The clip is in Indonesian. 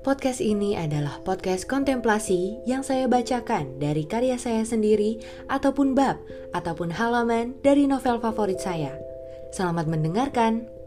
Podcast ini adalah podcast kontemplasi yang saya bacakan dari karya saya sendiri ataupun bab ataupun halaman dari novel favorit saya. Selamat mendengarkan.